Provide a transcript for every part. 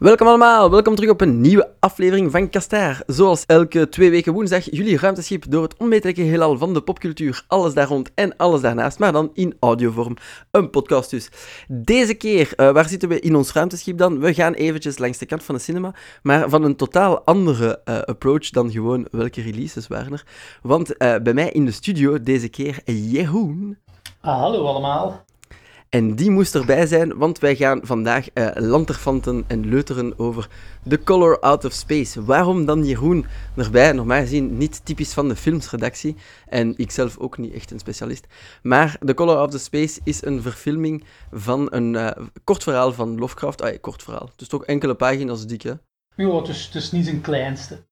Welkom allemaal, welkom terug op een nieuwe aflevering van Kastaar. Zoals elke twee weken woensdag, jullie ruimteschip door het onmetelijke heelal van de popcultuur. Alles daar rond en alles daarnaast, maar dan in audiovorm. Een podcast dus. Deze keer, uh, waar zitten we in ons ruimteschip dan? We gaan eventjes langs de kant van de cinema, maar van een totaal andere uh, approach dan gewoon welke releases waren er. Want uh, bij mij in de studio deze keer Jeroen. Ah, hallo allemaal. En die moest erbij zijn, want wij gaan vandaag uh, lanterfanten en leuteren over The Color Out of Space. Waarom dan Jeroen erbij? Normaal gezien niet typisch van de filmsredactie. En ik zelf ook niet echt een specialist. Maar The Color Out of Space is een verfilming van een uh, kort verhaal van Lovecraft. Ah, kort verhaal. Dus toch enkele pagina's dik, hè? Ja, dus het is niet zijn kleinste.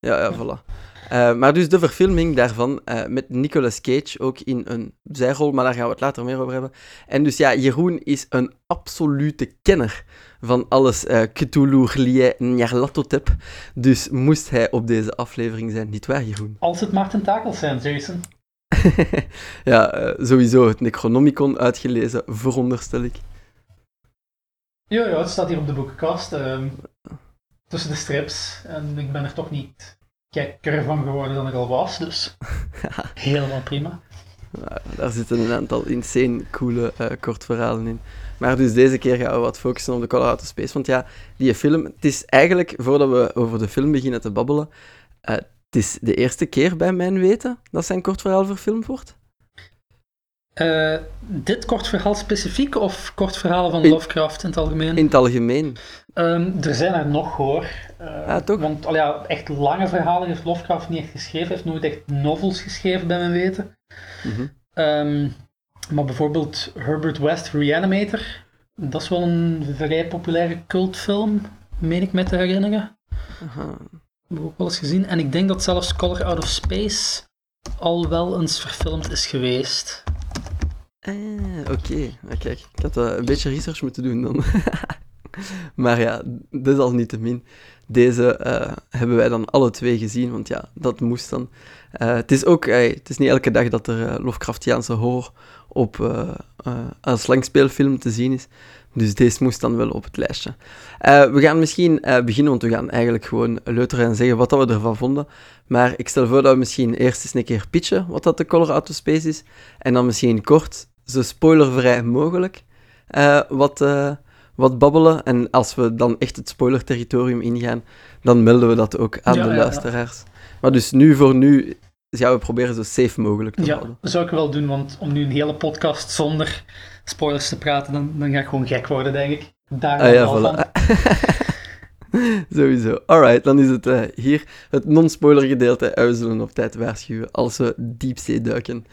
Ja, ja, voilà. Uh, maar dus de verfilming daarvan, uh, met Nicolas Cage ook in een zijrol, maar daar gaan we het later meer over hebben. En dus ja, Jeroen is een absolute kenner van alles uh, Cthulhu, Lie, Nyarlathotep. Dus moest hij op deze aflevering zijn, niet waar Jeroen? Als het maar tentakels zijn, Jason. ja, sowieso het Necronomicon uitgelezen, veronderstel ik. Ja, ja, het staat hier op de boekenkast. Ehm, tussen de strips. En ik ben er toch niet gekker van geworden dan ik al was, dus helemaal prima. daar zitten een aantal insane coole uh, kortverhalen in. Maar dus deze keer gaan we wat focussen op de Colorado Space. Want ja, die film, het is eigenlijk, voordat we over de film beginnen te babbelen, uh, het is de eerste keer bij mijn weten dat zijn kortverhaal verfilmd wordt. Uh, dit kort verhaal specifiek of kort verhalen van Lovecraft in het algemeen? In het algemeen. Um, er zijn er nog hoor. Uh, ja, toch? Want al ja, echt lange verhalen heeft Lovecraft niet echt geschreven. Hij heeft nooit echt novels geschreven, bij mijn weten. Mm -hmm. um, maar bijvoorbeeld Herbert West Reanimator. Dat is wel een vrij populaire cultfilm, meen ik me te herinneren. Aha. Heb ik ook wel eens gezien. En ik denk dat zelfs Color Out of Space al wel eens verfilmd is geweest. Ah, oké. Okay. Kijk, ik had uh, een beetje research moeten doen dan. maar ja, desalniettemin. Deze uh, hebben wij dan alle twee gezien, want ja, dat moest dan. Uh, het is ook, het is niet elke dag dat er Lovecraftiaanse horror op, als langspeelfilm te zien is. Dus deze moest dan wel op het lijstje. we gaan misschien beginnen, want we gaan eigenlijk gewoon leuteren en zeggen wat dat we ervan vonden. Maar ik stel voor dat we misschien eerst eens een keer pitchen wat dat de Color Out of Space is. En dan misschien kort, zo spoilervrij mogelijk, wat wat babbelen. En als we dan echt het spoiler-territorium ingaan, dan melden we dat ook aan ja, de ja, luisteraars. Maar dus nu voor nu gaan we proberen zo safe mogelijk te ja, houden. dat zou ik wel doen, want om nu een hele podcast zonder spoilers te praten, dan, dan ga ik gewoon gek worden, denk ik. Daar ah, ja, voilà. van. Sowieso. Alright, dan is het uh, hier het non-spoiler gedeelte. En we zullen op tijd waarschuwen als we diepzee duiken.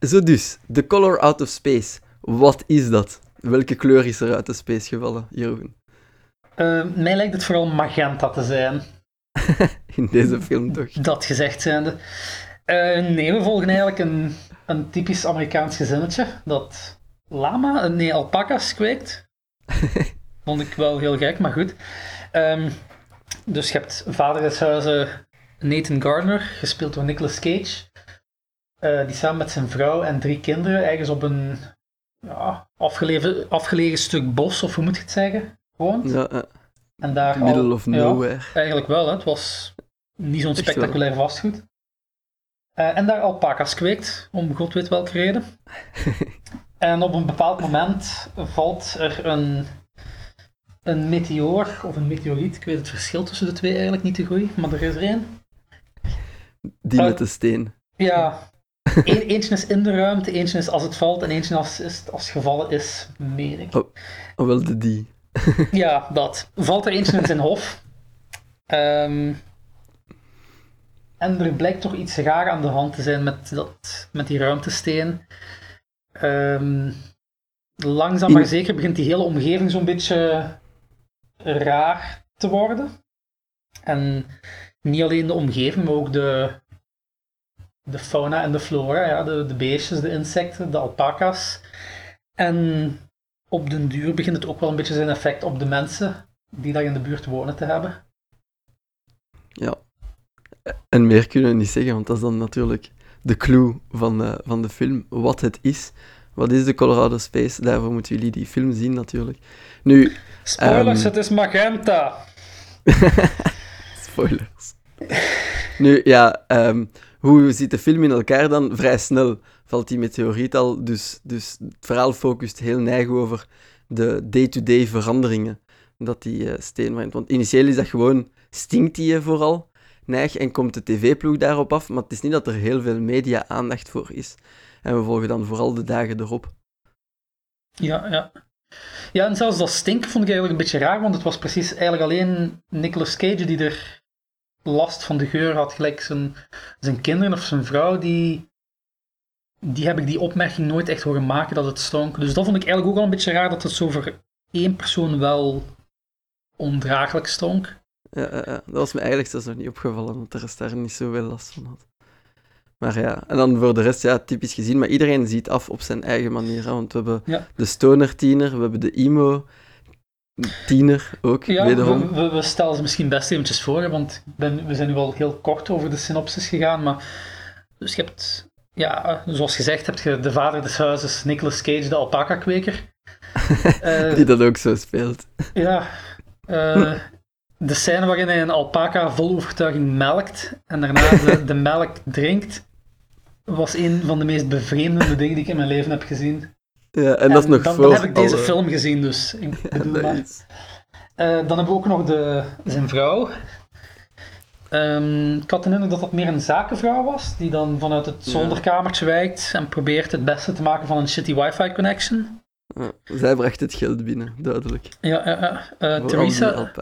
Zo dus, The Color Out of Space. Wat is dat? Welke kleur is er uit de space gevallen, Jeroen? Uh, mij lijkt het vooral magenta te zijn. In deze film toch? Dat gezegd zijnde. Uh, nee, we volgen eigenlijk een, een typisch Amerikaans gezinnetje dat lama, nee, alpaca's kweekt. Vond ik wel heel gek, maar goed. Um, dus je hebt vader des huizen Nathan Gardner, gespeeld door Nicolas Cage. Uh, die samen met zijn vrouw en drie kinderen ergens op een ja, afgelegen, afgelegen stuk bos, of hoe moet je het zeggen, woont. Ja, uh, en daar middle al, of nowhere. Ja, eigenlijk wel, hè. het was niet zo'n spectaculair vastgoed. Uh, en daar alpaca's kweekt, om god weet welke reden. en op een bepaald moment valt er een, een meteoor, of een meteoriet, ik weet het verschil tussen de twee eigenlijk niet te goed, maar er is er één. Die uh, met de steen. Ja, Eén, eentje is in de ruimte, eentje is als het valt en eentje als, is, als het gevallen is, meen ik. Oh, oh wel de die. Ja, dat. Valt er eentje in zijn hof. Um, en er blijkt toch iets raar aan de hand te zijn met, dat, met die ruimtesteen. Um, langzaam maar zeker begint die hele omgeving zo'n beetje raar te worden. En niet alleen de omgeving, maar ook de, de fauna en de flora, ja, de, de beestjes, de insecten, de alpaca's. En op den duur begint het ook wel een beetje zijn effect op de mensen die daar in de buurt wonen te hebben. Ja, en meer kunnen we niet zeggen, want dat is dan natuurlijk de clue van, uh, van de film, wat het is. wat is de Colorado Space? Daarvoor moeten jullie die film zien natuurlijk. Nu, Spoilers, Ehm. het is magenta. spoilers. nu, ja, ehm, hoe zit de film in elkaar dan? Vrij snel valt die meteoriet al, dus, dus het verhaal focust heel neig over de day-to-day veranderingen dat die eh, steen brengt. Want initieel is dat gewoon, stinkt die eh, vooral, neig, en komt de tv-ploeg daarop af, maar het is niet dat er heel veel media-aandacht voor is. En we volgen dan vooral de dagen erop. Ja, ja. Ja, en zelfs dat stinken vond ik eigenlijk een beetje raar, want het was precies eigenlijk alleen Nicolas Cage die er last van de geur had, gelijk zijn, zijn kinderen of zijn vrouw, die, die heb ik die opmerking nooit echt horen maken dat het stonk. Dus dat vond ik eigenlijk ook al een beetje raar, dat het zo voor één persoon wel ondraaglijk stonk. Ja, ja, ja. dat was me eigenlijk zelfs nog niet opgevallen, dat de rest daar niet zoveel last van had. Maar ja, en dan voor de rest, ja, typisch gezien, maar iedereen ziet af op zijn eigen manier. Hè? Want we hebben Ja. de stoner-tiener, we hebben de emo-tiener ook, Ja, wederom. we, we, we stellen ze misschien best eventjes voor, want ben, we zijn nu al heel kort over de synopsis gegaan, maar dus je hebt, ja, zoals gezegd, heb je de vader des huizes, Nicolas Cage, de alpaca-kweker. Eh, Die dat ook zo speelt. ja, eh, de scène waarin hij een alpaca vol overtuiging melkt en daarna de, de melk drinkt, was een van de meest bevreemdende dingen die ik in mijn leven heb gezien. Ja, en, dat is nog dan, voor dan heb ik deze alle- film gezien, dus ik bedoel maar. Eh, dan hebben we ook nog de, zijn vrouw. Ehm, ik had de indruk dat dat meer een zakenvrouw was, die dan vanuit het Ja. zolderkamertje wijkt en probeert het beste te maken van een shitty wifi connection. ja, zij bracht het geld binnen, duidelijk. Ja, ja, ja. Eh, Voor Theresa,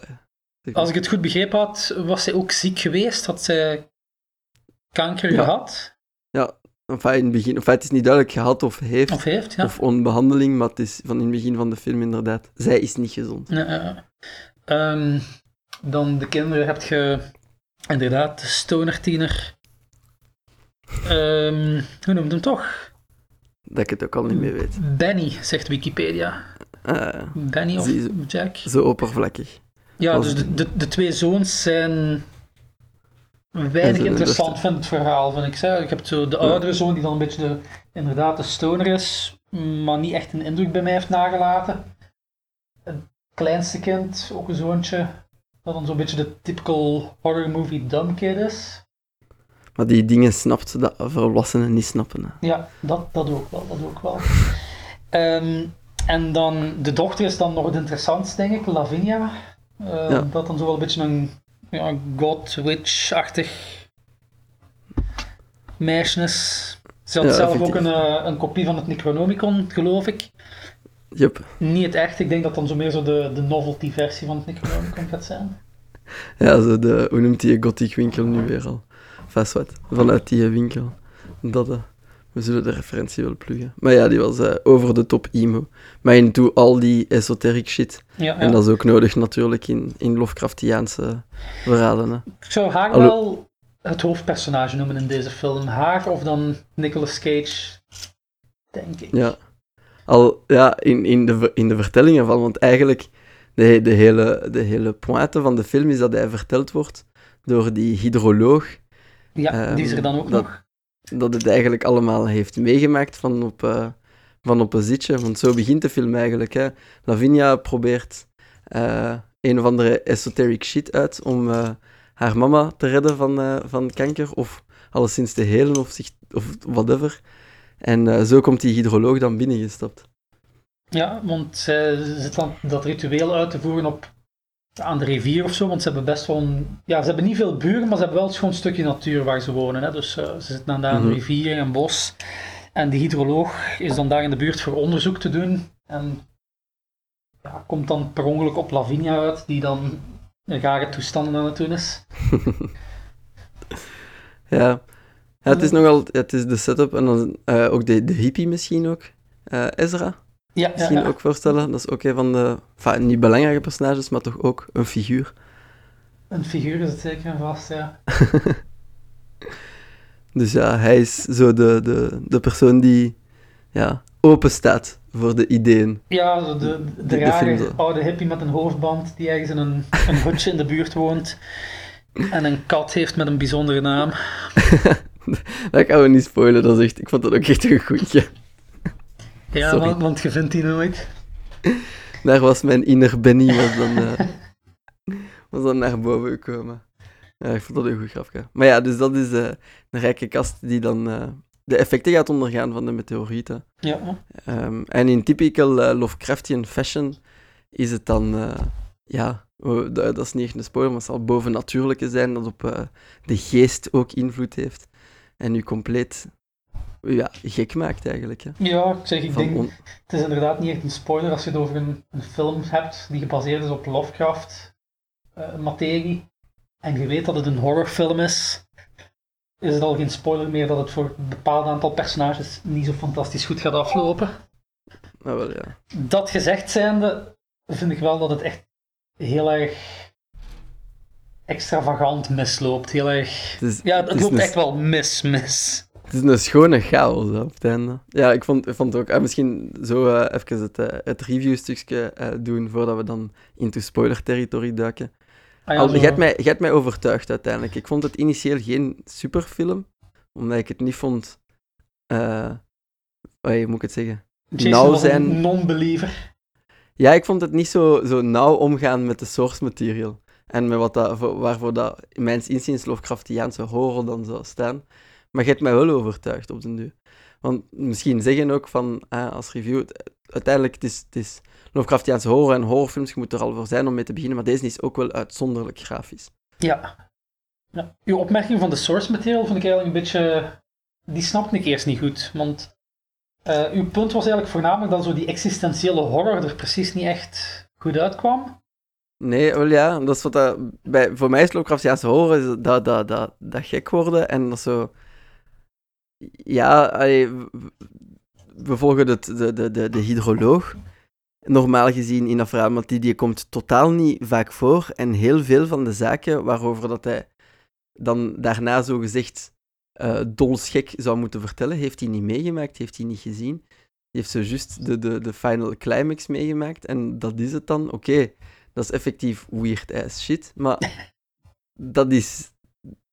als ik het goed begrepen had, was zij ook ziek geweest? Had zij kanker Ja. gehad? Enfin, in het begin, enfin, het is niet duidelijk gehad of heeft, Of heeft, ja. of onbehandeling, maar het is van in het begin van de film inderdaad. Zij is niet gezond. Ja, ja, ja. Ehm, dan de kinderen heb je inderdaad de stoner-tiener. Ehm, hoe noemt hem toch? Dat ik het ook al niet meer weet. Benny, zegt Wikipedia. Ah, Benny of Zie je. Jack? zo oppervlakkig. Ja, dus de, de, de twee zoons zijn weinig interessant, vind het verhaal, vind ik. Zeg. Ik heb zo de oudere zoon die dan een beetje de, inderdaad de stoner is, maar niet echt een indruk bij mij heeft nagelaten. Het kleinste kind, ook een zoontje, dat dan zo'n beetje de typical horror movie dumb kid is. Maar die dingen snapt dat volwassenen niet snappen. Hè. Ja, dat, dat ook wel, dat ook wel. Ehm, en dan, de dochter is dan nog het interessantste, denk ik, Lavinia. Eh, Ja. Dat dan zo wel een beetje een ja, god witch-achtig meisje is. Ze had Ja, zelf ook een, eh, een kopie van het Necronomicon, geloof ik. Jup. Niet echt, ik denk dat dan zo meer zo de, de novelty-versie van het Necronomicon gaat zijn. Ja, zo de, hoe noemt die gothic winkel nu weer al? Vast wat, vanuit die winkel. Dat, eh, we zullen de referentie wel pluggen. Maar ja, die was eh, over de top emo. Maar in toe al die esoteric shit. Ja, ja. En dat is ook nodig natuurlijk in, in Lovecraftiaanse verhalen. Hè. Ik zou haar wel het hoofdpersonage noemen in deze film. Haar of dan Nicolas Cage, denk ik. Ja. Al ja, in, in, de, in de vertellingen van, want eigenlijk de, de, hele, de hele pointe van de film is dat hij verteld wordt door die hydroloog. Ja, die is er Ehm, dan ook dat- nog. dat het eigenlijk allemaal heeft meegemaakt van op, eh, van op een zitje. Want zo begint de film eigenlijk. Hè. Lavinia probeert eh, een of andere esoteric shit uit om eh, haar mama te redden van, van kanker, of alleszins te helen, of, zich, of whatever. En eh, zo komt die hydroloog dan binnengestapt. Ja, want zij zit dan dat ritueel uit te voeren op, aan de rivier of zo. Want ze hebben best wel een... Ja, ze hebben niet veel buren, maar ze hebben wel een stukje natuur waar ze wonen. Hè. Dus eh, ze zitten dan daar aan de rivier en een bos. En de hydroloog is dan daar in de buurt voor onderzoek te doen. En ja, komt dan per ongeluk op Lavinia uit, die dan een rare toestanden aan het doen is. Ja, ja het is nogal het is de setup en dan eh, ook de, de hippie misschien ook. Eh, Ezra, Ja, ja, misschien ja. ook voorstellen. Dat is ook een van de, enfin, niet belangrijke personages, maar toch ook een figuur. een figuur is het zeker en vast, ja. Dus ja, hij is zo de, de, de persoon die ja, open staat voor de ideeën. Ja, zo de, de, De- rare oude hippie met een hoofdband die ergens in een, een hutje in de buurt woont. En een kat heeft met een bijzondere naam. Dat gaan we niet spoilen, dat is echt, ik vond dat ook echt een goeie. Ja, want, want je vindt die nooit. Daar was mijn inner Benny was dan, eh, was dan naar boven gekomen. Ja, ik vond dat een goed grapje. Maar ja, dus dat is eh, een rijke kast die dan eh, de effecten gaat ondergaan van de meteorieten. Ja. Ehm, en in typical Lovecraftian fashion is het dan, ja, oh, dat, is niet echt een spoiler, maar het zal bovennatuurlijke zijn dat op de geest ook invloed heeft. En u compleet ja, gek maakt eigenlijk. Hè. ja, ik zeg, ik Van denk, on- het is inderdaad niet echt een spoiler als je het over een, een film hebt die gebaseerd is op Lovecraft eh, materie en je weet dat het een horrorfilm is, is het al geen spoiler meer dat het voor een bepaald aantal personages niet zo fantastisch goed gaat aflopen. Nou wel, ja. Dat gezegd zijnde, vind ik wel dat het echt heel erg extravagant misloopt. Heel erg... Het is, Ja, het loopt een echt wel mis, mis. Het is een schone chaos hè, op het einde. Ja, ik vond, ik vond het ook... eh, misschien zo eh, even het, eh, het review-stukje doen voordat we dan into spoiler-territorie duiken. Ah ja, Al, je, hebt mij, hebt mij overtuigd uiteindelijk. Ik vond het initieel geen superfilm, omdat ik het niet vond... hoe moet ik het zeggen? Jason nauw zijn- non-believer. Ja, ik vond het niet zo, zo nauw omgaan met de source material. En met wat dat, voor- waarvoor dat, in mijn inziens, Lovecraftiaanse horror dan zou staan. Maar je hebt mij wel overtuigd op den duur. Want misschien zeggen ook van, als review, uiteindelijk, het is, het is Lovecraftiaanse horror en horrorfilms, je moet er al voor zijn om mee te beginnen, maar deze is ook wel uitzonderlijk grafisch. Ja. ja. Uw opmerking van de source material vond ik eigenlijk een beetje... Die snapte ik eerst niet goed, want... eh, uw punt was eigenlijk voornamelijk dat zo die existentiële horror er precies niet echt goed uitkwam. Nee, wel ja, dat is wat dat, bij, voor mij is Lovecraftiaanse horror is dat, dat, dat, dat gek worden en dat zo... Ja, we volgen het, de, de, de, de hydroloog, normaal gezien in dat want die, die komt totaal niet vaak voor en heel veel van de zaken waarover dat hij dan daarna zo gezegd eh dolsgek zou moeten vertellen, heeft hij niet meegemaakt, heeft hij niet gezien. Die heeft zo juist de, de, de final climax meegemaakt en dat is het dan. Oké, dat is effectief weird ass shit, maar dat is...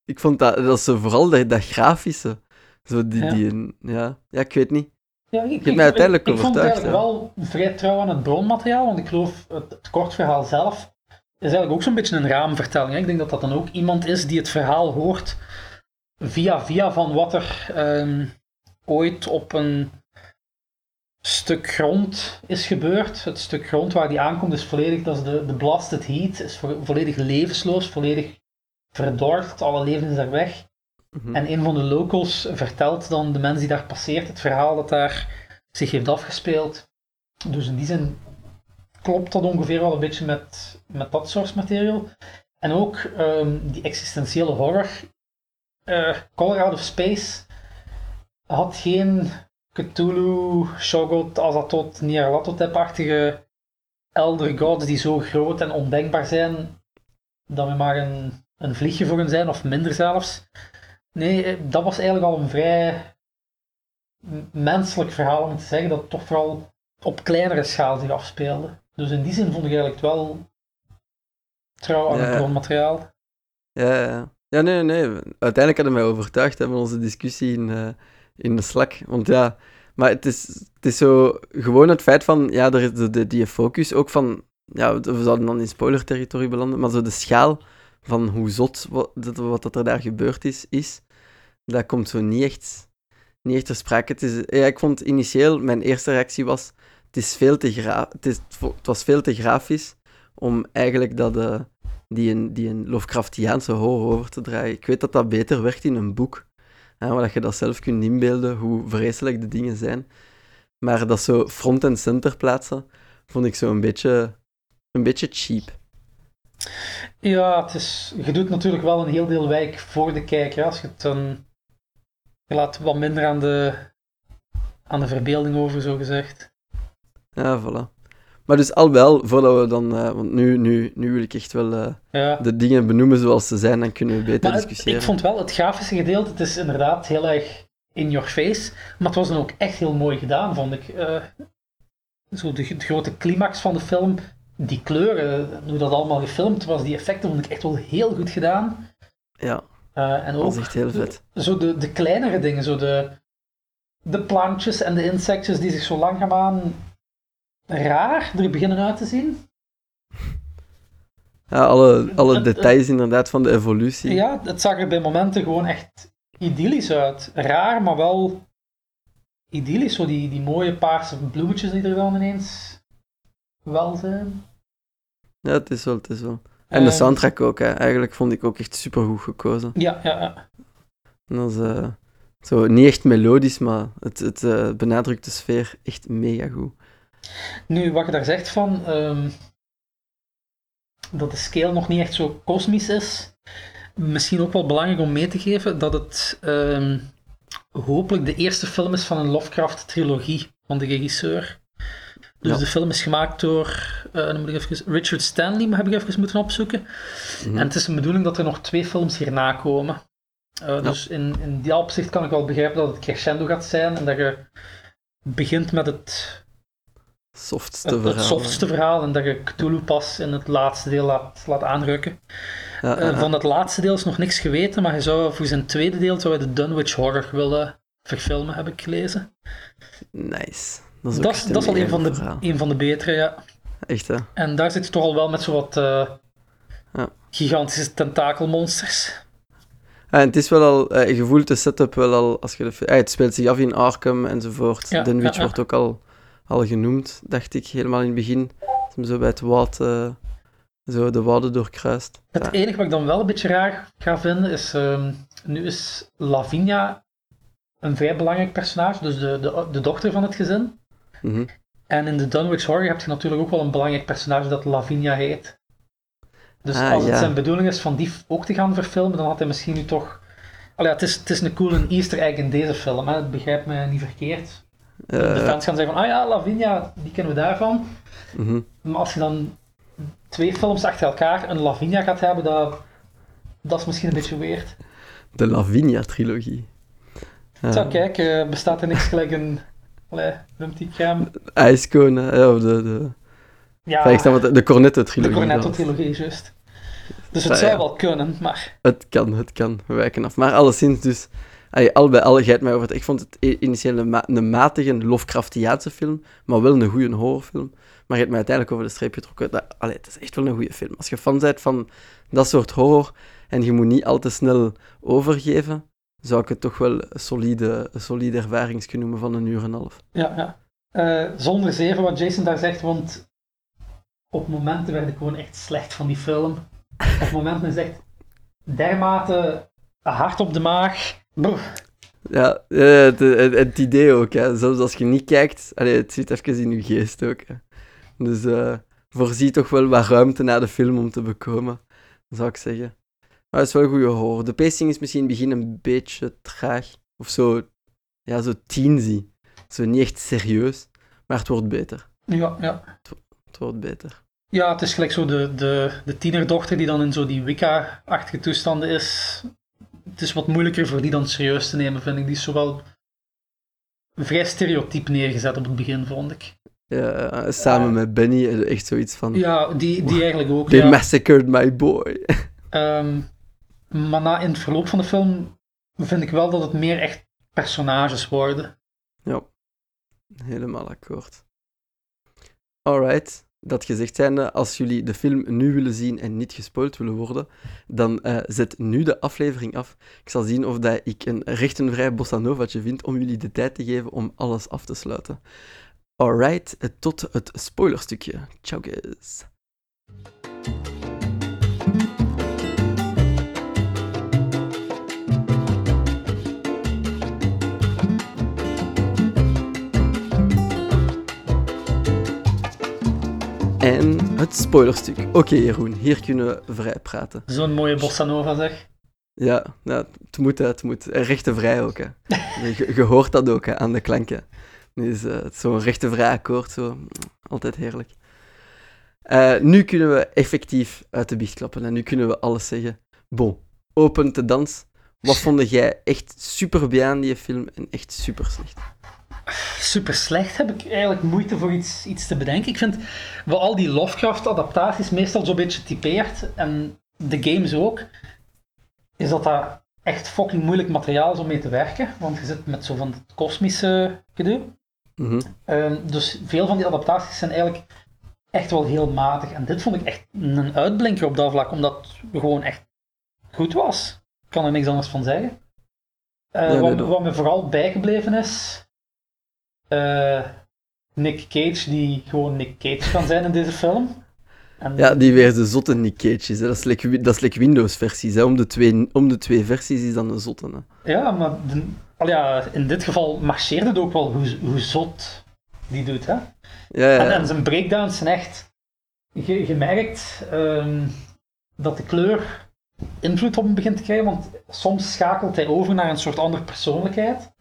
Ik vond dat, dat zo vooral dat, dat grafische. Zo die, Ja. die, ja. ja, ik weet niet. Ja, ik, hebt mij uiteindelijk ik, ik vond het eigenlijk wel vrij trouw aan het bronmateriaal, want ik geloof het, het kort verhaal zelf is eigenlijk ook zo'n beetje een raamvertelling. hè. Ik denk dat dat dan ook iemand is die het verhaal hoort via via van wat er ehm, ooit op een stuk grond is gebeurd. Het stuk grond waar die aankomt is volledig, dat is de, de blasted heat, is vo- volledig levensloos, volledig verdord, alle leven is daar weg. Mhm. En een van de locals vertelt dan de mens die daar passeert het verhaal dat daar zich heeft afgespeeld. Dus in die zin klopt dat ongeveer wel een beetje met, met dat source material. En ook ehm, die existentiële horror. Color Out of Space had geen Cthulhu, Shoggoth, Azathoth, Nyarlathotep-achtige elder gods die zo groot en ondenkbaar zijn dat we maar een, een vliegje voor hen zijn, of minder zelfs. Nee, eh, dat was eigenlijk al een vrij menselijk verhaal om te zeggen dat het toch vooral op kleinere schaal zich afspeelde. Dus in die zin vond ik eigenlijk wel trouw aan Ja. het bronmateriaal. Ja, ja. ja, nee, nee. Uiteindelijk hadden wij overtuigd hebben onze discussie in, eh, in de Slack. Want ja, maar het is, het is zo gewoon het feit van, ja, er is de, die focus ook van, ja, we zouden dan in spoiler-territorie belanden, maar zo de schaal van hoe zot wat, wat dat er daar gebeurd is, is, dat komt zo niet echt, niet echt ter sprake. Het, is, ja, ik vond initieel, mijn eerste reactie was, het, is veel te het, is, het was veel te grafisch om eigenlijk dat... eh, die een, die een Lovecraftiaanse horror over te draaien. Ik weet dat dat beter werkt in een boek, hè, waar je dat zelf kunt inbeelden, hoe vreselijk de dingen zijn. Maar dat zo front en center plaatsen, vond ik zo een beetje, een beetje cheap. Ja, het is, je doet natuurlijk wel een heel deel wijk voor de kijker. Als je het dan... Je laat wat minder aan de, aan de verbeelding over, zo gezegd. Ja, voilà. Maar dus al wel, voordat we dan... eh, want nu, nu, nu wil ik echt wel eh, Ja. de dingen benoemen zoals ze zijn, dan kunnen we beter Maar het- discussiëren. ik vond wel het grafische gedeelte, het is inderdaad heel erg in your face, maar het was dan ook echt heel mooi gedaan, vond ik. Eh, zo de, de grote climax van de film, die kleuren, hoe dat allemaal gefilmd was, die effecten vond ik echt wel heel goed gedaan. Ja, en dat ook is echt heel vet. zo de, de kleinere dingen, zo de, de plantjes en de insectjes die zich zo langzaamaan raar er beginnen uit te zien. Ja, alle, alle Het- het- details inderdaad van de evolutie. Ja, het zag er bij momenten gewoon echt idyllisch uit. Raar, maar wel idyllisch. Zo die, die mooie paarse bloemetjes die er dan ineens wel zijn. Ja, het is wel, het is wel. En de Eh, soundtrack ook, hè. eigenlijk vond ik ook echt super goed gekozen. Ja, ja, ja. En dat is, eh, zo, niet echt melodisch, maar het, het eh, benadrukt de sfeer echt mega goed. Nu, wat je daar zegt van ehm, dat de scale nog niet echt zo kosmisch is, misschien ook wel belangrijk om mee te geven dat het ehm, hopelijk de eerste film is van een Lovecraft-trilogie van de regisseur. Dus Ja. de film is gemaakt door eh, moet ik even, Richard Stanley, maar heb ik even moeten opzoeken. Mhm. En het is de bedoeling dat er nog twee films hierna komen. Eh, Dus in, in die opzicht kan ik wel begrijpen dat het crescendo gaat zijn en dat je begint met het Softste het, verhaal. het softste verhaal en dat je Cthulhu pas in het laatste deel laat, laat aanrukken. Ja, Eh, ja, van het laatste deel is nog niks geweten, maar hij zou voor zijn tweede deel zou de Dunwich Horror willen verfilmen, heb ik gelezen. Nice. Dat is, Dat, is- dat een van, de, goed verhaal. een van de betere, ja. Echt, hè? En daar zit je toch al wel met zo wat eh, Ja. gigantische tentakelmonsters. Ja, en het is wel al, eh, je voelt de setup wel al, als je de, het speelt zich af in Arkham enzovoort. Dunwich wordt ook al, al genoemd, dacht ik, helemaal in het begin. Dat hem zo bij het woud, eh, zo de wouden doorkruist. Het Ja. enige wat ik dan wel een beetje raar ga vinden is, ehm, nu is Lavinia een vrij belangrijk personage, dus de, de, de dochter van het gezin. Mhm. En in de Dunwich Horror heb je natuurlijk ook wel een belangrijk personage dat Lavinia heet. Dus Ah, als het ja. zijn bedoeling is van die ook te gaan verfilmen, dan had hij misschien nu toch... Allee, het, is, het is een coole easter egg in deze film, hè. begrijp me niet verkeerd. Eh, de fans gaan zeggen van, ah ja, Lavinia, die kennen we daarvan. mhm. Maar als je dan twee films achter elkaar een Lavinia gaat hebben, dat, dat is misschien een beetje weird. De Lavinia-trilogie. Ja. Zo, kijk, eh, bestaat er niks gelijk een... Allee, noemt die crème? Ijscone, ja, of de, de, Ja, ik wat- de de Cornetto-trilogie. was. Cornetto-trilogie, juist. Dus het zou wel kunnen, maar... Het kan, het kan. We wijken af. Maar alleszins dus... Al bij al, hebt mij over het... Ik vond het initieel een, een matige Lovecraftiaanse film, maar wel een goede horrorfilm. Maar je hebt mij uiteindelijk over de streep getrokken. Allee, het is echt wel een goede film. Als je fan bent van dat soort horror en je moet niet al te snel overgeven, zou ik het toch wel een solide, solide ervaringsje noemen van een uur en een half. Ja, ja. Eh, zonder zeven, wat Jason daar zegt, want op momenten werd ik gewoon echt slecht van die film. Op momenten echt dermate hard op de maag. Ja, eh, het, het, het idee ook. Hè. Zelfs als je niet kijkt, allee, het zit even in je geest ook. Hè. Dus eh, voorzie toch wel wat ruimte na de film om te bekomen, zou ik zeggen. Maar het is wel goede horror. De pacing is misschien in het begin een beetje traag. Of zo, ja, zo teensy. Zo niet echt serieus. Maar het wordt beter. Ja, ja. Het wordt beter. ja, het is gelijk zo de, de, de tienerdochter die dan in zo die Wicca-achtige toestanden is. Het is wat moeilijker voor die dan serieus te nemen, vind ik. Die is zowel vrij stereotyp neergezet op het begin, vond ik. Ja, samen met Benny, eh, echt zoiets van... Ja, die, die eigenlijk ook. They ja. massacred my boy. Ehm, maar na, in het verloop van de film vind ik wel dat het meer echt personages worden. Ja, helemaal akkoord. Alright, dat gezegd zijnde, als jullie de film nu willen zien en niet gespoild willen worden, dan eh, zet nu de aflevering af. Ik zal zien of dat ik een rechtenvrij bossa novaatje vind om jullie de tijd te geven om alles af te sluiten. Alright, tot het spoilerstukje. Ciao guys. En het spoilerstuk. Oké, Jeroen, hier kunnen we vrij praten. Zo'n mooie bossa nova zeg. Ja, ja het moet, het moet. Eh, Rechtenvrij ook, hè. Je, je hoort dat ook, hè, aan de klanken. Dus het is zo'n rechtenvrij akkoord, zo. Altijd heerlijk. Eh, nu kunnen we effectief uit de biecht klappen en nu kunnen we alles zeggen. Bon, open te dans. Wat vond jij echt super bij aan die film en echt super slecht? Super slecht heb ik eigenlijk moeite voor iets, iets te bedenken. Ik vind wat al die Lovecraft-adaptaties meestal zo'n beetje typeert, en de games ook, is dat dat echt fucking moeilijk materiaal is om mee te werken, want je zit met zo van het kosmische gedoe. Mhm. Ehm, dus veel van die adaptaties zijn eigenlijk echt wel heel matig. En dit vond ik echt een uitblinker op dat vlak, omdat het gewoon echt goed was. Ik kan er niks anders van zeggen. Ja, nee, wat, dat- wat me vooral bijgebleven is, eh, Nick Cage, die gewoon Nick Cage kan zijn in deze film. En, Ja, die weer de zotte Nick Cage is. Hè. Dat is like, wi- dat is like Windows-versies. Om, de twee, om de twee versies is dan een zotte. Hè. Ja, maar de- al ja, in dit geval marcheert het ook wel hoe, hoe zot die doet. Hè? Ja, ja, En, zijn breakdowns zijn echt. Je, je merkt ehm, dat de kleur invloed op hem begint te krijgen, want soms schakelt hij over naar een soort andere persoonlijkheid.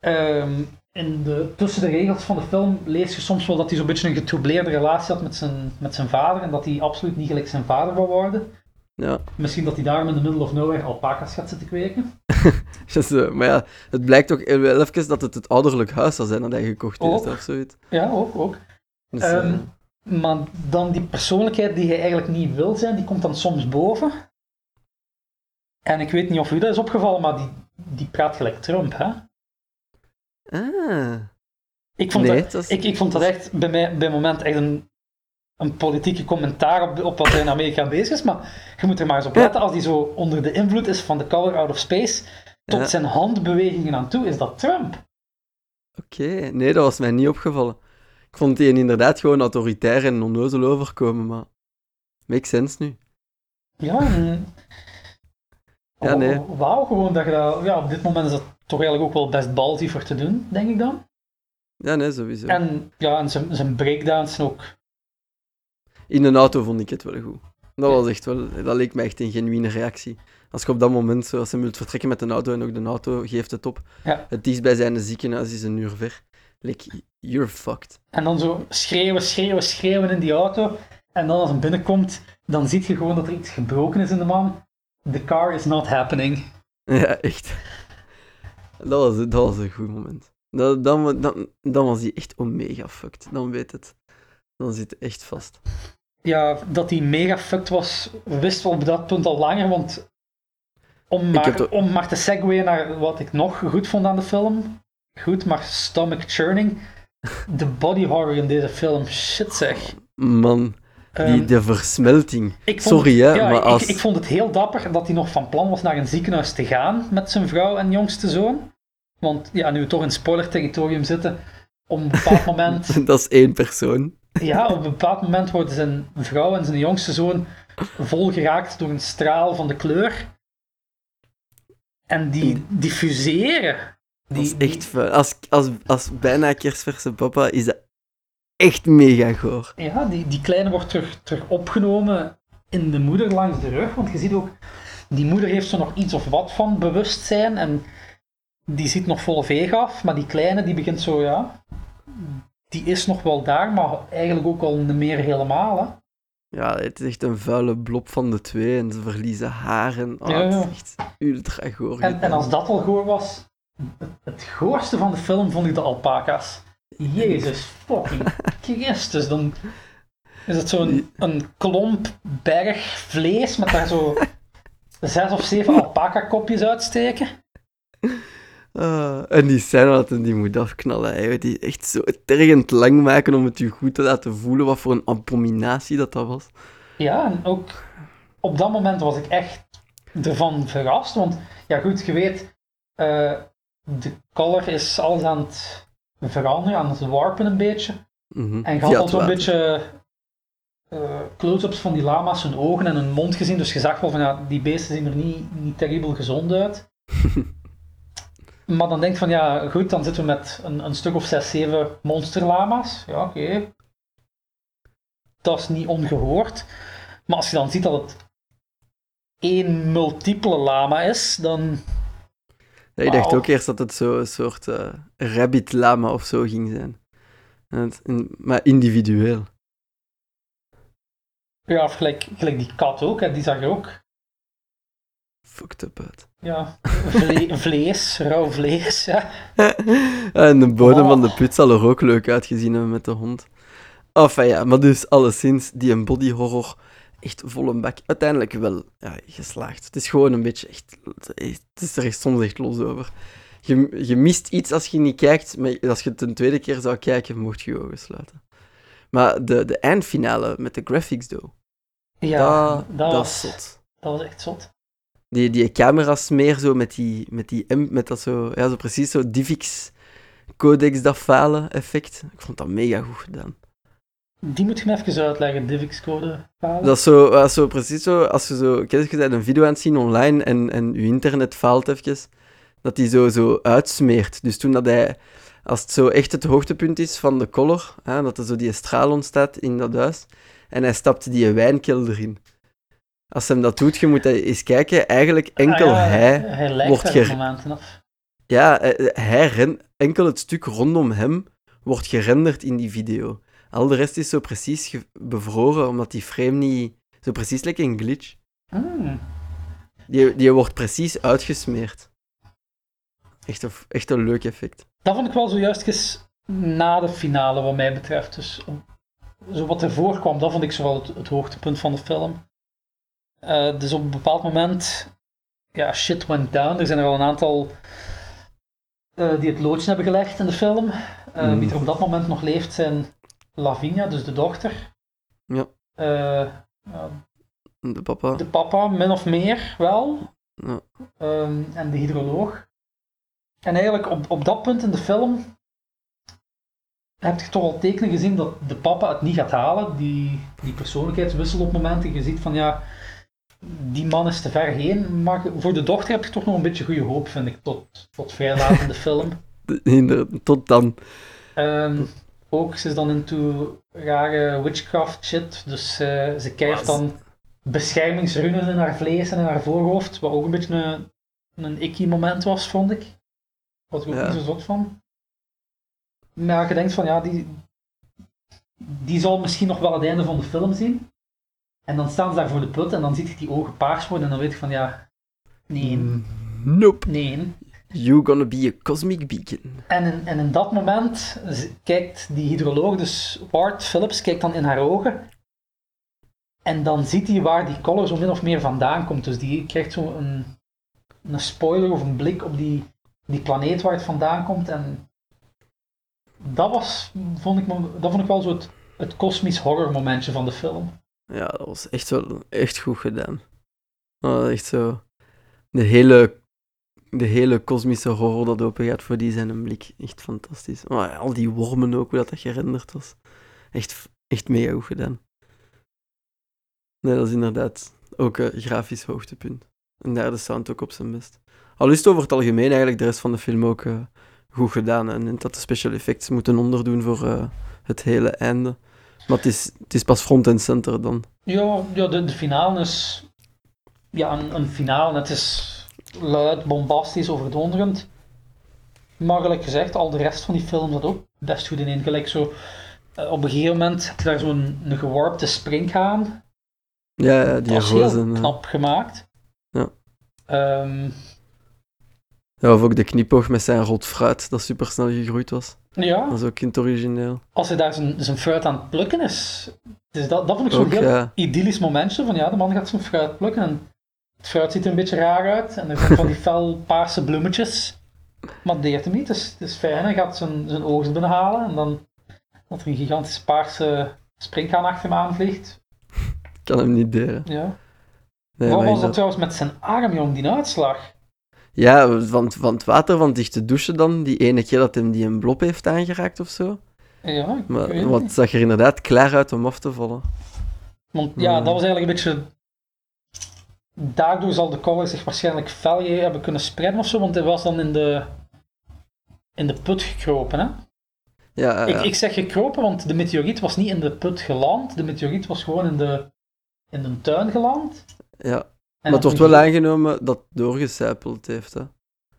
Ehm, in de, tussen de regels van de film lees je soms wel dat hij zo'n beetje een getroubleerde relatie had met zijn, met zijn vader en dat hij absoluut niet gelijk zijn vader wil worden. ja. Misschien dat hij daarom in the middle of nowhere alpaca's gaat zitten kweken. Dus, eh, maar ja, het blijkt ook wel even dat het het ouderlijk huis zal zijn dat hij gekocht heeft of zoiets. Ja, ook. ook. Dus, eh, Ehm, maar dan die persoonlijkheid die hij eigenlijk niet wil zijn, die komt dan soms boven. En ik weet niet of u dat is opgevallen, maar die, die praat gelijk Trump, hè? Ah, Ik vond, nee, dat, dat is- ik, ik vond dat echt bij mij bij moment echt een, een politieke commentaar op, op wat er in Amerika bezig is. Maar je moet er maar eens op letten, als hij zo onder de invloed is van de Color Out of Space, tot Ja. zijn handbewegingen aan toe, is dat Trump. Oké, nee, dat was mij niet opgevallen. Ik vond die inderdaad gewoon autoritair en onnozel overkomen, maar... Makes sense nu. Ja. Ja, nee. Wauw, gewoon dat je dat... Ja, op dit moment is dat toch eigenlijk ook wel best ballsy voor te doen, denk ik dan. Ja, nee, sowieso. En ja, en zijn, zijn breakdowns ook... In een auto vond ik het wel goed. Dat was echt wel... Dat leek me echt een genuine reactie. Als je op dat moment, zo, als hij wilt vertrekken met een auto en ook de auto geeft het op, Ja. het zijn ziekenhuis is een uur ver. Like, you're fucked. En dan zo schreeuwen, schreeuwen, schreeuwen in die auto. En dan als hij binnenkomt, dan zie je gewoon dat er iets gebroken is in de man. The car is not happening. Ja, echt. Dat was, dat was een goed moment. Dat, dan, dan, dan was hij echt omega fucked. Dan weet het. Dan zit hij echt vast. Ja, dat hij mega fucked was, wisten we op dat punt al langer, want om maar, om maar te segwayen naar wat ik nog goed vond aan de film, goed, maar stomach churning, de body horror in deze film, shit zeg. Man, die, Ehm, de versmelting. ik vond Sorry, het- hè, ja, maar ik- als... ik, vond het heel dapper dat hij nog van plan was naar een ziekenhuis te gaan met zijn vrouw en jongste zoon. Want ja, nu we toch in spoiler-territorium zitten, op een bepaald moment dat is één persoon. Ja, op een bepaald moment worden zijn vrouw en zijn jongste zoon volgeraakt door een straal van de kleur. En die diffuseren. Dat is echt. Als, als, als bijna kerstverse papa is dat echt mega goor. ja, die, die kleine wordt terug, terug opgenomen in de moeder langs de rug. Want je ziet ook, die moeder heeft zo nog iets of wat van bewustzijn. En die ziet nog volle veeg af. Maar die kleine, die begint zo, ja... Die is nog wel daar, maar eigenlijk ook al niet meer helemaal, hè. Ja, het is echt een vuile blob van de twee en ze verliezen haren. Oh, Ja, Het ja. is echt ultra goor. En, en als dat al goor was, het, het goorste van de film vond ik de alpaca's. Jezus fucking Christus, dan is het zo'n een klomp berg vlees met daar zo zes of zeven alpaca-kopjes uitsteken. Ah, en die scène dat hij die moet afknallen, hè, die echt zo tergend lang maken om het je goed te laten voelen wat voor een abominatie dat dat was. Ja, en ook op dat moment was ik echt ervan verrast, want ja goed, je weet, eh, de color is alles aan het veranderen, aan het warpen een beetje. Mhm. En je had al zo'n water. beetje eh, close-ups van die lama's, hun ogen en hun mond gezien. Dus je zag wel van ja, die beesten zien er niet, niet terribel gezond uit. maar dan denk je van ja, goed, dan zitten we met een, een stuk of zes, zeven monsterlama's. Ja, oké. Dat is niet ongehoord. Maar als je dan ziet dat het één multiple lama is, dan. Ja, ik dacht ook eerst dat het zo een soort eh, rabbit lama of zo ging zijn. Het- maar individueel. Ja, of gelijk, gelijk die kat ook, hè, die zag er ook. Fucked up uit. Ja, vle- vlees, rauw vlees. Ja. en de bodem Oh. van de put zal er ook leuk uitgezien hebben met de hond. Enfin ja, maar dus alleszins, die een body horror echt vol een bak. Uiteindelijk wel ja, geslaagd. Het is gewoon een beetje echt... Het is er echt soms echt los over. Je, je mist iets als je niet kijkt, maar als je het een tweede keer zou kijken, mocht je je ogen sluiten. Maar de, de eindfinale met de graphics, though, Ja, dat, dat, dat was, zot. dat was echt zot. Die, die camera's meer zo met die, met die M, met dat zo, ja, zo precies zo Divix Codex da Fale effect. Ik vond dat mega goed gedaan. Die moet je me even uitleggen, DivX-code. Dat is zo, dat is zo precies zo, als je zo, kijk, je bent een video aan het zien online en, en je internet faalt even, dat die zo, zo uitsmeert. Dus toen dat hij, als het zo echt het hoogtepunt is van de color, hè, dat er zo die straal ontstaat in dat huis, en hij stapt die wijnkelder in. Als hem dat doet, je moet eens kijken, eigenlijk enkel Ah ja, hij Hij lijkt wordt daar ger- op momenten af. Ja, eh, eh, hij ren, enkel het stuk rondom hem wordt gerenderd in die video. Al de rest is zo precies bevroren, omdat die frame niet... Zo precies lekker een glitch. Hmm. Die, die wordt precies uitgesmeerd. Echt een, echt een leuk effect. Dat vond ik wel zojuist eens na de finale, wat mij betreft. Dus om- zo wat ervoor kwam, dat vond ik zo wel het, het hoogtepunt van de film. Eh, dus op een bepaald moment, ja, shit went down. Er zijn er al een aantal eh, die het loodje hebben gelegd in de film. Eh, Mm. Wie er op dat moment nog leeft zijn Lavinia, dus de dochter. Ja. Eh, ja, De papa. de papa, min of meer wel. Ja. Ehm, en de hydroloog. En eigenlijk op, op dat punt in de film heb je toch al tekenen gezien dat de papa het niet gaat halen. Die, die persoonlijkheidswissel op momenten. Je ziet van ja, die man is te ver heen. Maar voor de dochter heb je toch nog een beetje goede hoop, vind ik, tot, tot vrij laat in de film. Tot dan. Ehm, ook, ze is dan into rare witchcraft shit. Dus eh, ze krijgt dan beschermingsrunen in haar vlees en in haar voorhoofd. Wat ook een beetje een, een icky moment was, vond ik. Was ik ook Ja. niet zo zot van. Maar je denkt van ja, die, die zal misschien nog wel het einde van de film zien. En dan staan ze daar voor de put en dan ziet je die ogen paars worden en dan weet je van ja, nee. Nope. nee. You gonna be a cosmic beacon. En in, en in dat moment kijkt die hydroloog, dus Ward Phillips, kijkt dan in haar ogen. En dan ziet hij waar die color zo min of meer vandaan komt. Dus die krijgt zo een, een spoiler of een blik op die, die planeet waar het vandaan komt. En dat, was, vond, ik, dat vond ik wel zo het, het kosmisch horror momentje van de film. Ja, dat was echt wel echt goed gedaan. Echt zo. De hele, de hele kosmische horror dat open gaat voor die zijn een blik. Echt fantastisch. Ja, al die wormen ook, hoe dat, dat gerenderd was. Echt, echt mega goed gedaan. Nee, dat is inderdaad ook een grafisch hoogtepunt. En daar de sound ook op zijn best. Al is het over het algemeen eigenlijk de rest van de film ook eh, goed gedaan. En dat de special effects moeten onderdoen voor eh, het hele einde. Maar het is, het is pas front en center dan. Ja, ja de, de finale is ja, een, een finale. Het is luid, bombastisch, overdonderend. Maar gelijk gezegd, al de rest van die film zat ook best goed in. Gelijk zo, eh, op een gegeven moment je daar zo'n een gewarpte springhaan. Ja, ja Dat die was heel knap gemaakt. Ja. Ehm, Ja, of ook de knipoog met zijn rood fruit dat super snel gegroeid was. ja, Dat is ook in het origineel. als hij daar zijn, zijn fruit aan het plukken is. Dus dat, dat vond ik zo'n heel ja. idyllisch momentje. Van ja, de man gaat zijn fruit plukken. En het fruit ziet er een beetje raar uit. En er zijn van die fel paarse bloemetjes. Maar het deert hem niet. Dus het is fijn. Hij gaat zijn, zijn oogst binnenhalen. En dan dat er een gigantische paarse springhaan achter hem aanvliegt. kan hem niet deren. Ja. Nee, maar was dat dat- trouwens met zijn arm, jong, die uitslag? Ja, van, van het water van dichte douchen dan, die ene keer dat hem die een blob heeft aangeraakt of zo. Ja, ik Maar weet wat niet. zag er inderdaad klaar uit om af te vallen. Want ja, dat was eigenlijk een beetje... Daardoor zal de collar zich waarschijnlijk fel hebben kunnen spreiden of zo, want hij was dan in de, in de put gekropen, hè? Ja, Ik, zeg gekropen, want de meteoriet was niet in de put geland. De meteoriet was gewoon in de, in de tuin geland. ja. En Maar het wordt wel aangenomen dat het doorgecijpeld heeft. Hè.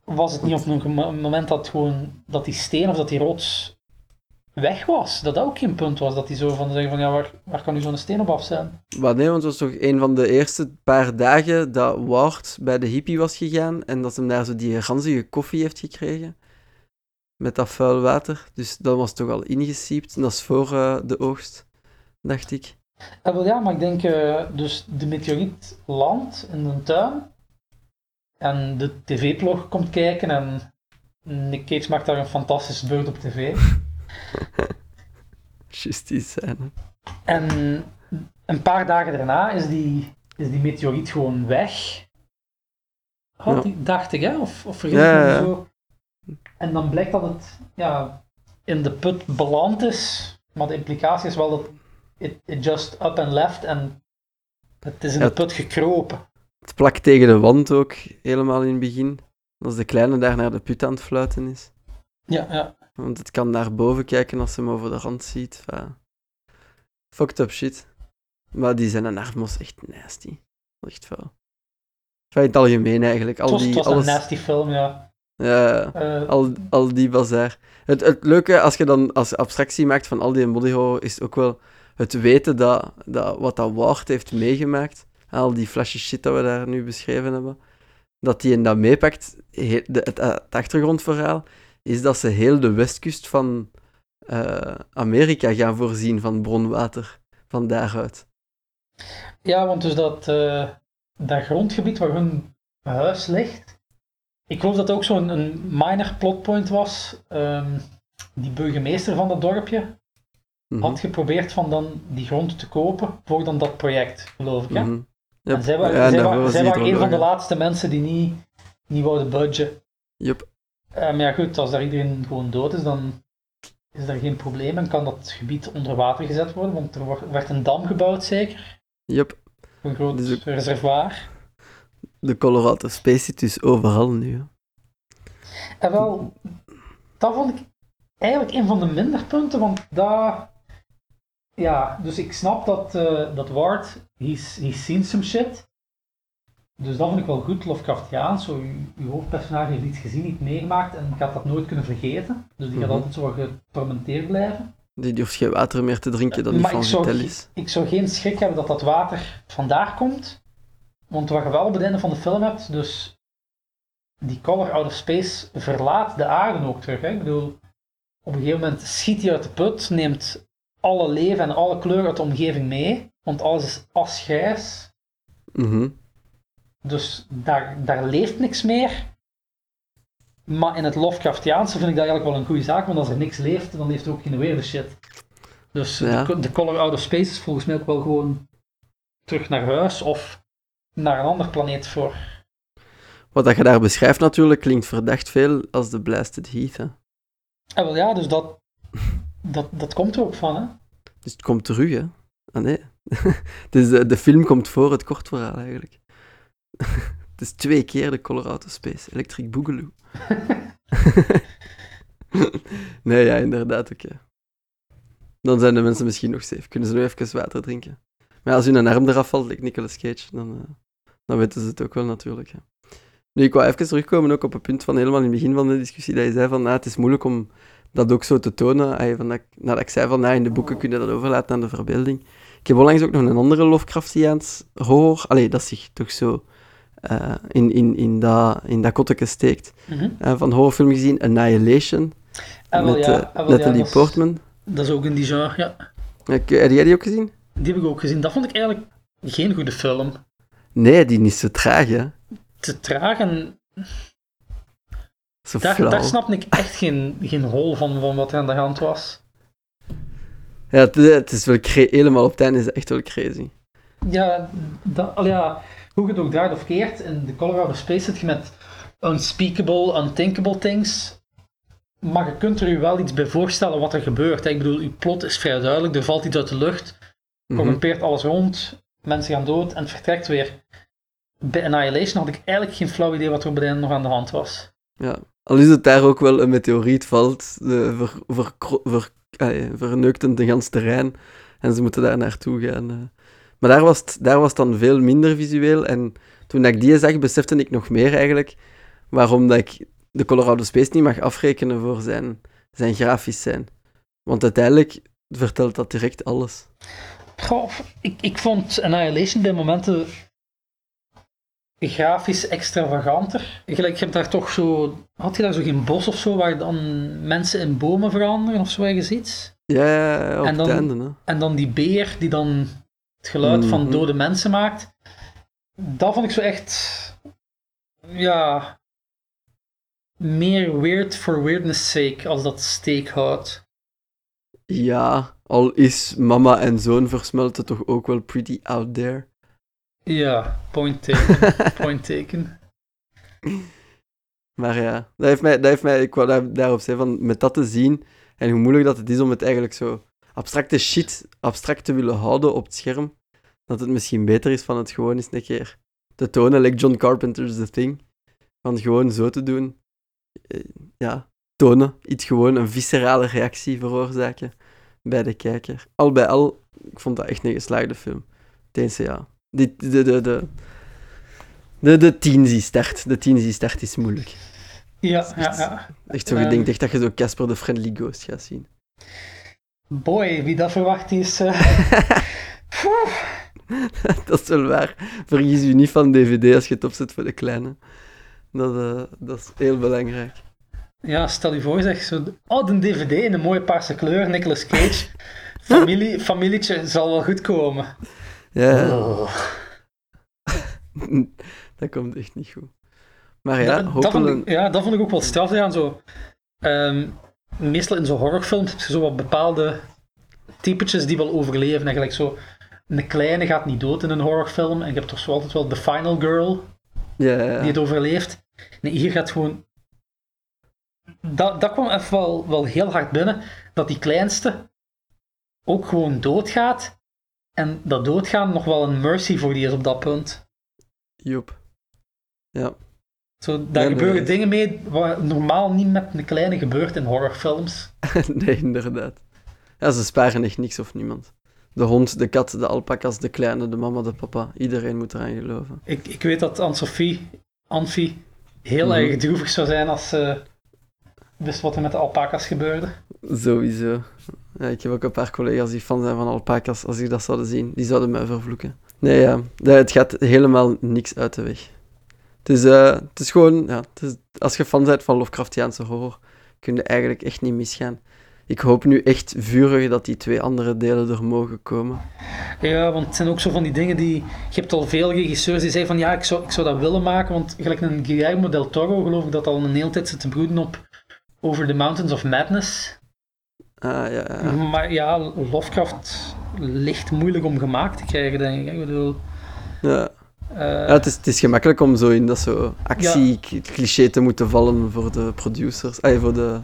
Was het niet op een moment dat, gewoon, dat die steen of dat die rots weg was? Dat dat ook geen punt was, dat die zo van zeggen van ja, waar, waar kan nu zo'n steen op af zijn? Maar nee, want het was toch een van de eerste paar dagen dat Ward bij de hippie was gegaan en dat hem daar zo die ranzige koffie heeft gekregen. Met dat vuil water. Dus dat was toch al ingesiept. En dat is voor eh, de oogst, dacht ik. Ah, wel ja, maar ik denk, eh, dus de meteoriet landt in een tuin en de tv-plog komt kijken en Nick Cage maakt daar een fantastische beurt op tv. Juist die scène. En een paar dagen daarna is die, is die meteoriet gewoon weg. Had Ja. die, dacht ik, hè? Of, of vergis ik Ja, zo. En dan blijkt dat het ja, in de put beland is, maar de implicatie is wel dat it, it just up and left en het is in de put gekropen. Het plakt tegen de wand ook, helemaal in het begin. Als de kleine daar naar de put aan het fluiten is. Ja, ja. Want het kan naar boven kijken als ze hem over de rand ziet. Enfin, fucked up shit. Maar die zijn een arm was echt nasty. Echt vuil. Enfin, in het algemeen eigenlijk. Het Al was, het die, was alles, een nasty film, ja. ja, Eh, al, al die bazaar. Het, het leuke, als je dan als je abstractie maakt van al die body horror, is ook wel het weten dat, dat wat dat Ward heeft meegemaakt, al die flashes shit dat we daar nu beschreven hebben, dat die en dat meepakt, he- de, het, het achtergrondverhaal, is dat ze heel de westkust van eh, Amerika gaan voorzien van bronwater, van daaruit. Ja, want dus dat, eh, dat grondgebied waar hun huis ligt, ik geloof dat ook zo'n een minor plotpoint was. Ehm, die burgemeester van dat dorpje Mhm, had geprobeerd van dan die grond te kopen voor dan dat project, geloof ik. Hè? mhm. En Yep. zij, wa- Ja, en zij, wa- waren een van de laatste mensen die niet, niet wouden budgen. Yep. Maar ja goed, als daar iedereen gewoon dood is, dan is er geen probleem en kan dat gebied onder water gezet worden, want er wordt- werd een dam gebouwd zeker, Yep. een groot Dus reservoir. De Colorado Space zit dus overal nu. hè. En wel, dat vond ik eigenlijk een van de minderpunten, want daar... Ja, dus ik snap dat, eh, dat Ward, he's, he's seen some shit. Dus dat vond ik wel goed, Lovecraftiaans. Zo, uw, uw hoofdpersonage heeft iets gezien, iets meegemaakt en gaat dat nooit kunnen vergeten. Dus die gaat Mhm. altijd zo getormenteerd blijven. Die durft geen water meer te drinken niet maar van ge- is. ik zou geen schrik hebben dat dat water vandaar komt. Want wat je wel op het einde van de film hebt, dus die color out of space verlaat de aarde ook terug. Hè? Ik bedoel, op een gegeven moment schiet hij uit de put, neemt alle leven en alle kleur uit de omgeving mee, want alles is asgrijs. Mhm. Dus daar, daar leeft niks meer. Maar in het Lovecraftiaanse vind ik dat eigenlijk wel een goede zaak, want als er niks leeft, dan leeft er ook geen weirde shit. Dus Ja. de, de color out of space is volgens mij ook wel gewoon terug naar huis of naar een ander planeet voor. Wat dat je daar beschrijft natuurlijk klinkt verdacht veel als de Blasted Heath. Hè. En wel ja, dus dat, dat, dat komt er ook van, hè. Dus het komt terug, hè? Ah nee. dus de, de film komt voor het kort verhaal eigenlijk. het is twee keer de Colorado Space, Electric Boogaloo. nee, ja, inderdaad, oké. Dan zijn de mensen misschien nog safe. Kunnen ze nog even water drinken. Maar als hun een arm eraf valt, like Nicolas Cage, dan, eh, dan weten ze het ook wel natuurlijk. Hè. Nu, ik wou even terugkomen ook op het punt van helemaal in het begin van de discussie, dat je zei van, ah, het is moeilijk om dat ook zo te tonen. Ah, van dat, nadat ik zei van, ah, in de boeken kun je dat overlaten aan de verbeelding. Ik heb onlangs ook nog een andere Lovecraftiaans horror, allee, dat zich toch zo eh, in, in, in, dat, in dat kotteke steekt, eh, van horrorfilm gezien, Annihilation, wel met ja, eh, ja, Natalie dat is- Portman. Dat is ook in die genre, ja. Heb jij die ook gezien? Die heb ik ook gezien. Dat vond ik eigenlijk geen goede film. Nee, die is zo traag, hè. Te traag en Zo daar, flauw. daar snapte ik echt geen, geen hol van, van wat er aan de hand was. Ja, het, het is wel helemaal op het einde is het echt wel crazy. Ja, dat, al ja, hoe je het ook draait of keert, in de Colorado Space zit je met unspeakable, unthinkable things. Maar je kunt er je wel iets bij voorstellen wat er gebeurt. Ik bedoel, je plot is vrij duidelijk. Er valt iets uit de lucht, Mhm. corrumpeert alles rond, mensen gaan dood en het vertrekt weer. Bij Annihilation had ik eigenlijk geen flauw idee wat er op het einde nog aan de hand was. Ja. Al is het daar ook wel een meteoriet valt, de ver, ver, ver, eh, verneukt het gans terrein en ze moeten daar naartoe gaan. Maar daar was, het, daar was het dan veel minder visueel en toen ik die zag, besefte ik nog meer eigenlijk waarom dat ik de Colorado Space niet mag afrekenen voor zijn, zijn grafisch zijn. Want uiteindelijk vertelt dat direct alles. Goh, ik, ik vond Annihilation bij momenten grafisch extravaganter. Gelijk, je hebt daar toch zo... Had je daar zo geen bos of zo, waar dan mensen in bomen veranderen of zo ergens iets? Ja, ja, ja, op En dan- het einde. Hè. En dan die beer die dan het geluid van Mhm. dode mensen maakt. Dat vond ik zo echt. Ja. Meer weird for weirdness sake als dat steek houdt. Ja, al is mama en zoon versmelten toch ook wel pretty out there. Ja, point taken. point taken. Maar ja, dat heeft mij, dat heeft mij ik wou daar, daarop zeggen, van met dat te zien en hoe moeilijk dat het is om het eigenlijk zo abstracte shit abstract te willen houden op het scherm, dat het misschien beter is van het gewoon eens een keer te tonen, like John Carpenter's The Thing. Van gewoon zo te doen, eh, ja, tonen, iets gewoon, een viscerale reactie veroorzaken bij de kijker. Al bij al, ik vond dat echt een geslaagde film. Tenminste, ja. De, de, de, de, de, de die start. De die start is moeilijk. Ja, ja, ja. Echt zo, je Ehm. denkt echt dat je zo Casper de Friendly Ghost gaat zien. Boy, wie dat verwacht is. poeh. dat is wel waar. Vergis je niet van DVD als je het opzet voor de kleine. Dat, eh, dat is heel belangrijk. Ja, stel je voor, zeg zo. Oh, een DVD in een mooie paarse kleur, Nicolas Cage. Familie, familietje zal wel goed komen. Ja, Oh. dat komt echt niet goed. Maar ja, dat, dat vond hopelijk... ik, ja, dat vond ik ook wel straf. Ja, zo, Ehm, meestal in zo'n horrorfilms heb je zo wat bepaalde typetjes die wel overleven. Eigenlijk zo, een kleine gaat niet dood in een horrorfilm. En je hebt toch zo altijd wel de final girl Ja, ja, die het overleeft. Nee, hier gaat gewoon... Dat, dat kwam even wel, wel heel hard binnen. Dat die kleinste ook gewoon doodgaat. En dat doodgaan nog wel een mercy voor die is op dat punt. Joep. Ja, Zo, daar gebeuren nee. dingen mee wat normaal niet met een kleine gebeurt in horrorfilms. nee, inderdaad. Ja, ze sparen echt niks of niemand. De hond, de kat, de alpakas, de kleine, de mama, de papa. Iedereen moet eraan geloven. Ik, ik weet dat Anne-Sophie, Anfie, heel Mhm. erg droevig zou zijn als ze wist wat er met de alpakas gebeurde. Sowieso. Ja, ik heb ook een paar collega's die fan zijn van alpakas. Als die dat zouden zien, die zouden mij vervloeken. Nee, ja. Het gaat helemaal niks uit de weg. Het is, eh, het is gewoon... Ja, het is, als je fan bent van Lovecraftiaanse horror, kun je eigenlijk echt niet misgaan. Ik hoop nu echt vurig dat die twee andere delen er mogen komen. Ja, want het zijn ook zo van die dingen die... Je hebt al veel regisseurs die zeggen van ja, ik zou, ik zou dat willen maken, want gelijk een Guillermo del Toro geloof ik dat al een hele tijd zit te broeden op Over the Mountains of Madness. Ah, ja, ja. Maar ja, Lovecraft ligt moeilijk om gemaakt te krijgen, denk ik. Ik bedoel... ja. Eh, Ja, het, is, het is gemakkelijk om zo in dat zo actie-cliché te moeten vallen voor de producers, ah, voor de,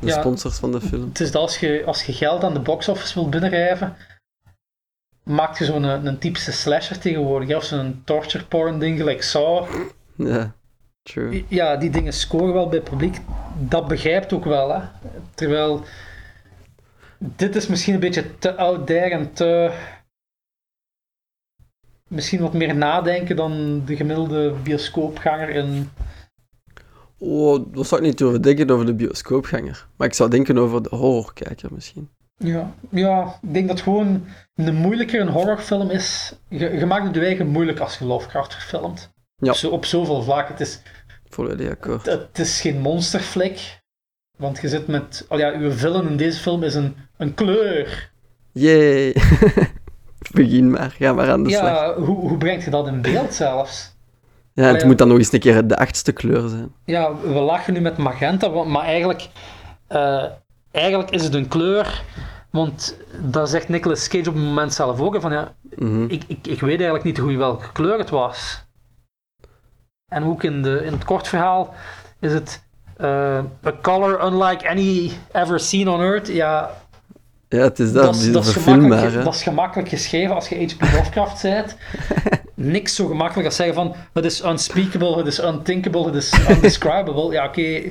de Ja. sponsors van de film. Het is dat als je, als je geld aan de box-office wilt binnenrijven, maak je zo'n een, een typische slasher tegenwoordig, hè, of zo'n torture porn ding gelijk Saw. Ja, true. Ja, die dingen scoren wel bij het publiek. Dat begrijpt ook wel, hè. Terwijl, dit is misschien een beetje te out there en te... Misschien wat meer nadenken dan de gemiddelde bioscoopganger in... Oh, dat zou ik niet over denken over de bioscoopganger. Maar ik zou denken over de horrorkijker misschien. Ja, ja, ik denk dat gewoon een moeilijker een horrorfilm is. Je, je maakt het je eigen moeilijk als je Lovecraft verfilmt. Ja. Zo, op zoveel vlakken. Het is, Volledig akkoord. het is geen monsterflik. Want je zit met... Oh ja, uw villain in deze film is een, een kleur. Yay! Begin maar, ga maar aan de slag. Ja, hoe, hoe brengt je dat in beeld zelfs? Ja, het Allee, moet dan nog eens een keer de achtste kleur zijn. Ja, we lachen nu met magenta, maar eigenlijk, eh, eigenlijk is het een kleur. Want dat zegt Nicolas Cage op het moment zelf ook. Van, ja, Mhm. ik, ik, ik weet eigenlijk niet goed welke kleur het was. En ook in, de, in het kort verhaal is het eh, a color unlike any ever seen on earth. Ja, Ja, het is dat, dat, is, dat, gemakkelijk, dat is gemakkelijk geschreven als je H.P. Lovecraft bent. Niks zo gemakkelijk als zeggen van het is unspeakable, het is unthinkable, het is undescribable. Ja, oké,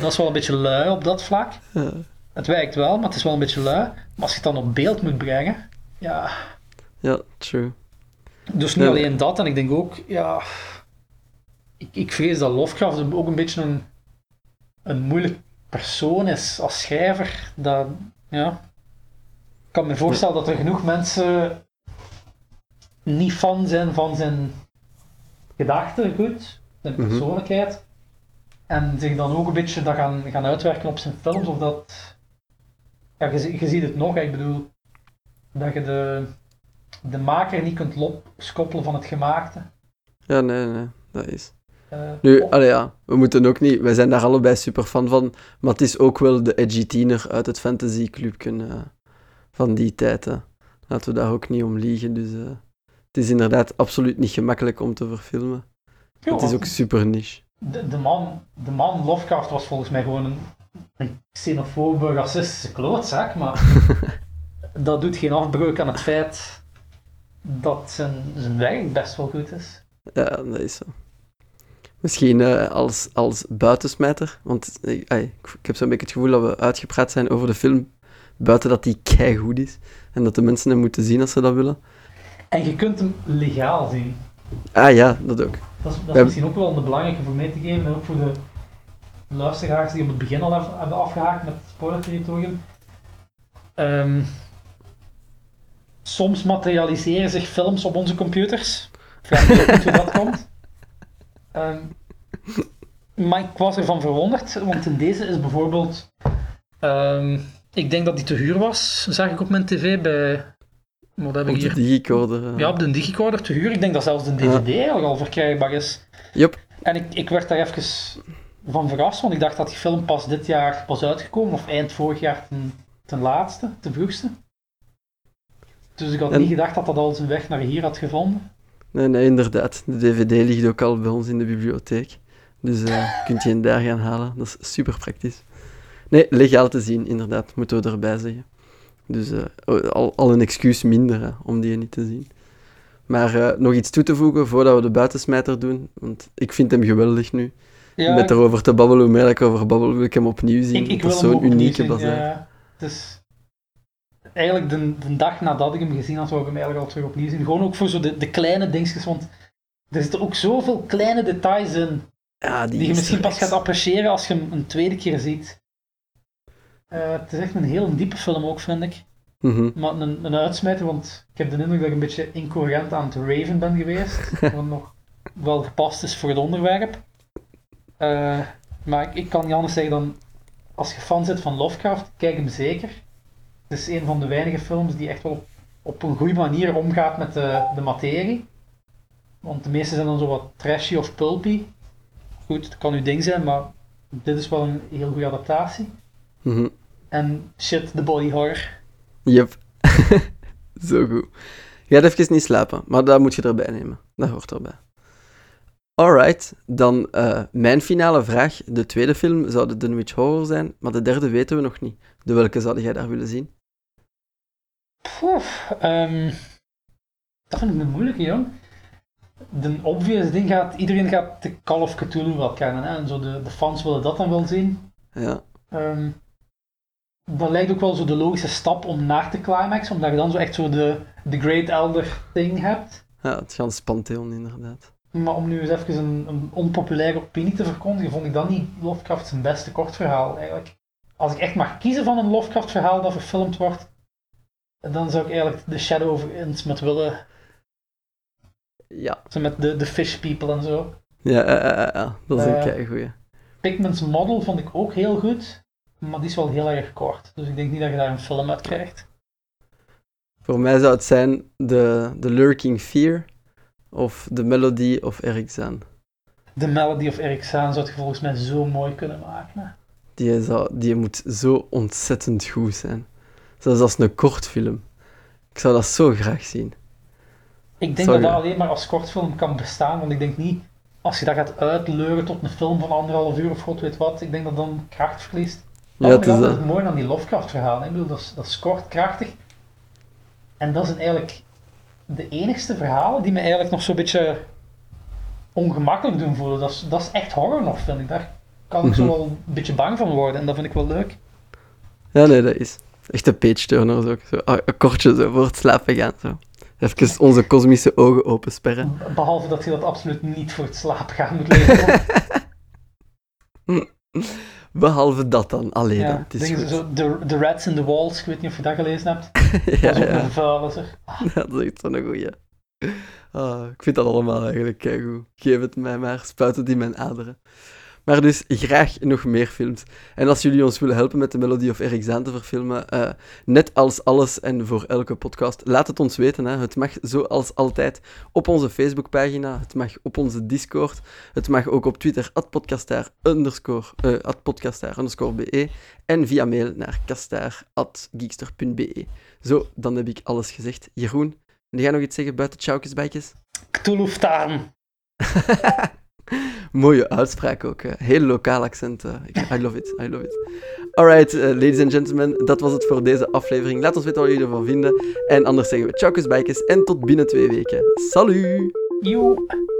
dat is wel een beetje lui op dat vlak. Ja. Het werkt wel, maar het is wel een beetje lui. Maar als je het dan op beeld moet brengen, ja, Ja, true. dus niet Ja. alleen dat, en ik denk ook, ja, ik, ik vrees dat Lovecraft ook een beetje een, een moeilijk persoon is als schrijver. Dat, ja, ik kan me voorstellen dat er genoeg mensen niet fan zijn van zijn gedachtegoed, zijn Mhm. persoonlijkheid, en zich dan ook een beetje dat gaan, gaan uitwerken op zijn films, of dat... Ja, je, je ziet het nog, ik bedoel, dat je de, de maker niet kunt loskoppelen van het gemaakte. Ja, nee, nee, dat is. Eh, Nu, oh, allee, ja, we moeten ook niet... Wij zijn daar allebei super fan van, maar het is ook wel de edgy tiener uit het fantasyclubje eh, van die tijd. hè. Laten we daar ook niet om liegen. Dus eh, het is inderdaad absoluut niet gemakkelijk om te verfilmen. Het is ook super niche. de, de, man, de man Lovecraft was volgens mij gewoon een, een xenofobe, racistische klootzak, maar dat doet geen afbreuk aan het feit dat zijn, zijn werk best wel goed is. Ja, dat is zo. Misschien eh, als, als buitensmijter, want eh, ik, ik heb zo'n beetje het gevoel dat we uitgepraat zijn over de film, buiten dat die keigoed is, en dat de mensen hem moeten zien als ze dat willen. En je kunt hem legaal zien. Ah ja, dat ook. Dat is, dat is hebben- misschien ook wel een belangrijke voor mee te geven, en ook voor de luisteraars die op het begin al hebben afgehaakt met het spoilerterritorium. Ehm, soms materialiseren zich films op onze computers. Ik vraag me ook hoe dat komt. Ehm, maar ik was ervan verwonderd, want in deze is bijvoorbeeld... ehm, ik denk dat die te huur was, zag ik op mijn tv bij... Wat heb ik Op de hier? digicorder. eh. Ja, op de digicorder te huur. Ik denk dat zelfs de DVD al verkrijgbaar is. Yup. En ik, ik werd daar even van verrast, want ik dacht dat die film pas dit jaar was uitgekomen, of eind vorig jaar ten, ten laatste, ten vroegste. Dus ik had En- niet gedacht dat dat al zijn weg naar hier had gevonden. Nee, nee, inderdaad. De DVD ligt ook al bij ons in de bibliotheek. Dus eh kunt je hem daar gaan halen. Dat is super praktisch. Nee, legaal te zien, inderdaad, moeten we erbij zeggen. Dus eh, al, al een excuus minder hè, om die niet te zien. Maar eh, nog iets toe te voegen voordat we de buitensmijter doen. Want ik vind hem geweldig nu. Ja, Met erover te babbelen, hoe meer ik erover babbel, wil ik hem opnieuw zien. ik, ik is zo'n unieke bazaar. Ja, het is eigenlijk de, de dag nadat ik hem gezien had, wou ik hem eigenlijk al terug opnieuw zien. Gewoon ook voor zo de, de kleine dingetjes, want er zitten ook zoveel kleine details in. Ja, die, Die je is misschien pas gaat appreciëren als je hem een tweede keer ziet. Eh, het is echt een heel diepe film ook, vind ik. Mhm. Maar een, een uitsmijter, want ik heb de indruk dat ik een beetje incoherent aan het raven ben geweest. wat nog wel gepast is voor het onderwerp. Eh, maar ik, ik kan niet anders zeggen dan, als je fan zit van Lovecraft, kijk hem zeker. Het is een van de weinige films die echt wel op, op een goede manier omgaat met de, de materie. Want de meeste zijn dan zo wat trashy of pulpy. Goed, het kan uw ding zijn, maar dit is wel een heel goede adaptatie. Mhm. En shit, de body horror. Yep. Zo goed. Je gaat even niet slapen, maar dat moet je erbij nemen. Dat hoort erbij. Alright, dan eh, mijn finale vraag. De tweede film zou de Dunwich Horror zijn, maar de derde weten we nog niet. De welke zou jij daar willen zien? Poef, ehm, dat vind ik een moeilijke, jong. De obvious ding gaat, iedereen gaat de Call of Cthulhu wel kennen, hè? en zo de, de fans willen dat dan wel zien. Ja, Ehm, dat lijkt ook wel zo de logische stap om naar de climax, omdat je dan zo echt zo de, de Great Elder thing hebt. ja het Gans Pantheon inderdaad. Maar om nu eens even een, een onpopulaire opinie te verkondigen, vond ik dat niet Lovecraft zijn beste kortverhaal eigenlijk. Als ik echt mag kiezen van een Lovecraft verhaal dat verfilmd wordt, dan zou ik eigenlijk The Shadow of Innsmouth willen Ja, Zo met de, de fish people en zo. ja, ja, ja, ja, ja. dat is een Eh, keigoeie. Pigment's Model vond ik ook heel goed, maar die is wel heel erg kort. Dus ik denk niet dat je daar een film uit krijgt. Voor mij zou het zijn The, the Lurking Fear of The Melody of Eric Zahn. The Melody of Eric Zahn zou het volgens mij zo mooi kunnen maken. hè. Die, zou, die moet zo ontzettend goed zijn. Zelfs als een kortfilm. Ik zou dat zo graag zien. Ik denk Sorry. dat dat alleen maar als kortfilm kan bestaan, want ik denk niet, als je dat gaat uitleuren tot een film van anderhalf uur of god weet wat, ik denk dat dan kracht verliest. Ja, Dat het is is dat. mooi aan die Lovecraft verhalen. Ik bedoel, dat is, dat is kort, krachtig. En dat zijn eigenlijk de enigste verhalen die me eigenlijk nog zo'n beetje ongemakkelijk doen voelen. Dat is, dat is echt horror nog, vind ik. Daar kan ik zo Mhm. wel een beetje bang van worden en dat vind ik wel leuk. Ja, nee, dat is. Echt een page turner ook. Zo, ah, een kortje zo voor het slapen gaan. Zo. Even onze kosmische ogen opensperren. Behalve dat je dat absoluut niet voor het slapen gaan moet lezen. Behalve dat dan. Allee, dan. ja, Het is goed. zo, the, the Rats in the Walls, ik weet niet of je dat gelezen hebt. ja, Dat is ook ja. een vuile, zeg. Ja, dat is echt zo'n goeie. Ah, ik vind dat allemaal eigenlijk keigoed. Geef het mij maar, spuit het in mijn aderen. Maar dus graag nog meer films. En als jullie ons willen helpen met de Melody of Eric Zaan te verfilmen, uh, net als alles en voor elke podcast, laat het ons weten. Hè. Het mag zoals altijd op onze Facebookpagina, het mag op onze Discord, het mag ook op Twitter, podcastaar underscore, uh, podcastaar underscore be, en via mail naar kastaar.geekster.be. Zo, dan heb ik alles gezegd. Jeroen, wil jij nog iets zeggen buiten tjaukjes, bijtjes? Cthulhu-taan. Mooie uitspraak ook. Heel lokaal accent. I love it. I love it. Alright, uh, ladies and gentlemen, dat was het voor deze aflevering. Laat ons weten wat jullie ervan vinden. En anders zeggen we tjaukjes, bijkjes en tot binnen twee weken. Salut!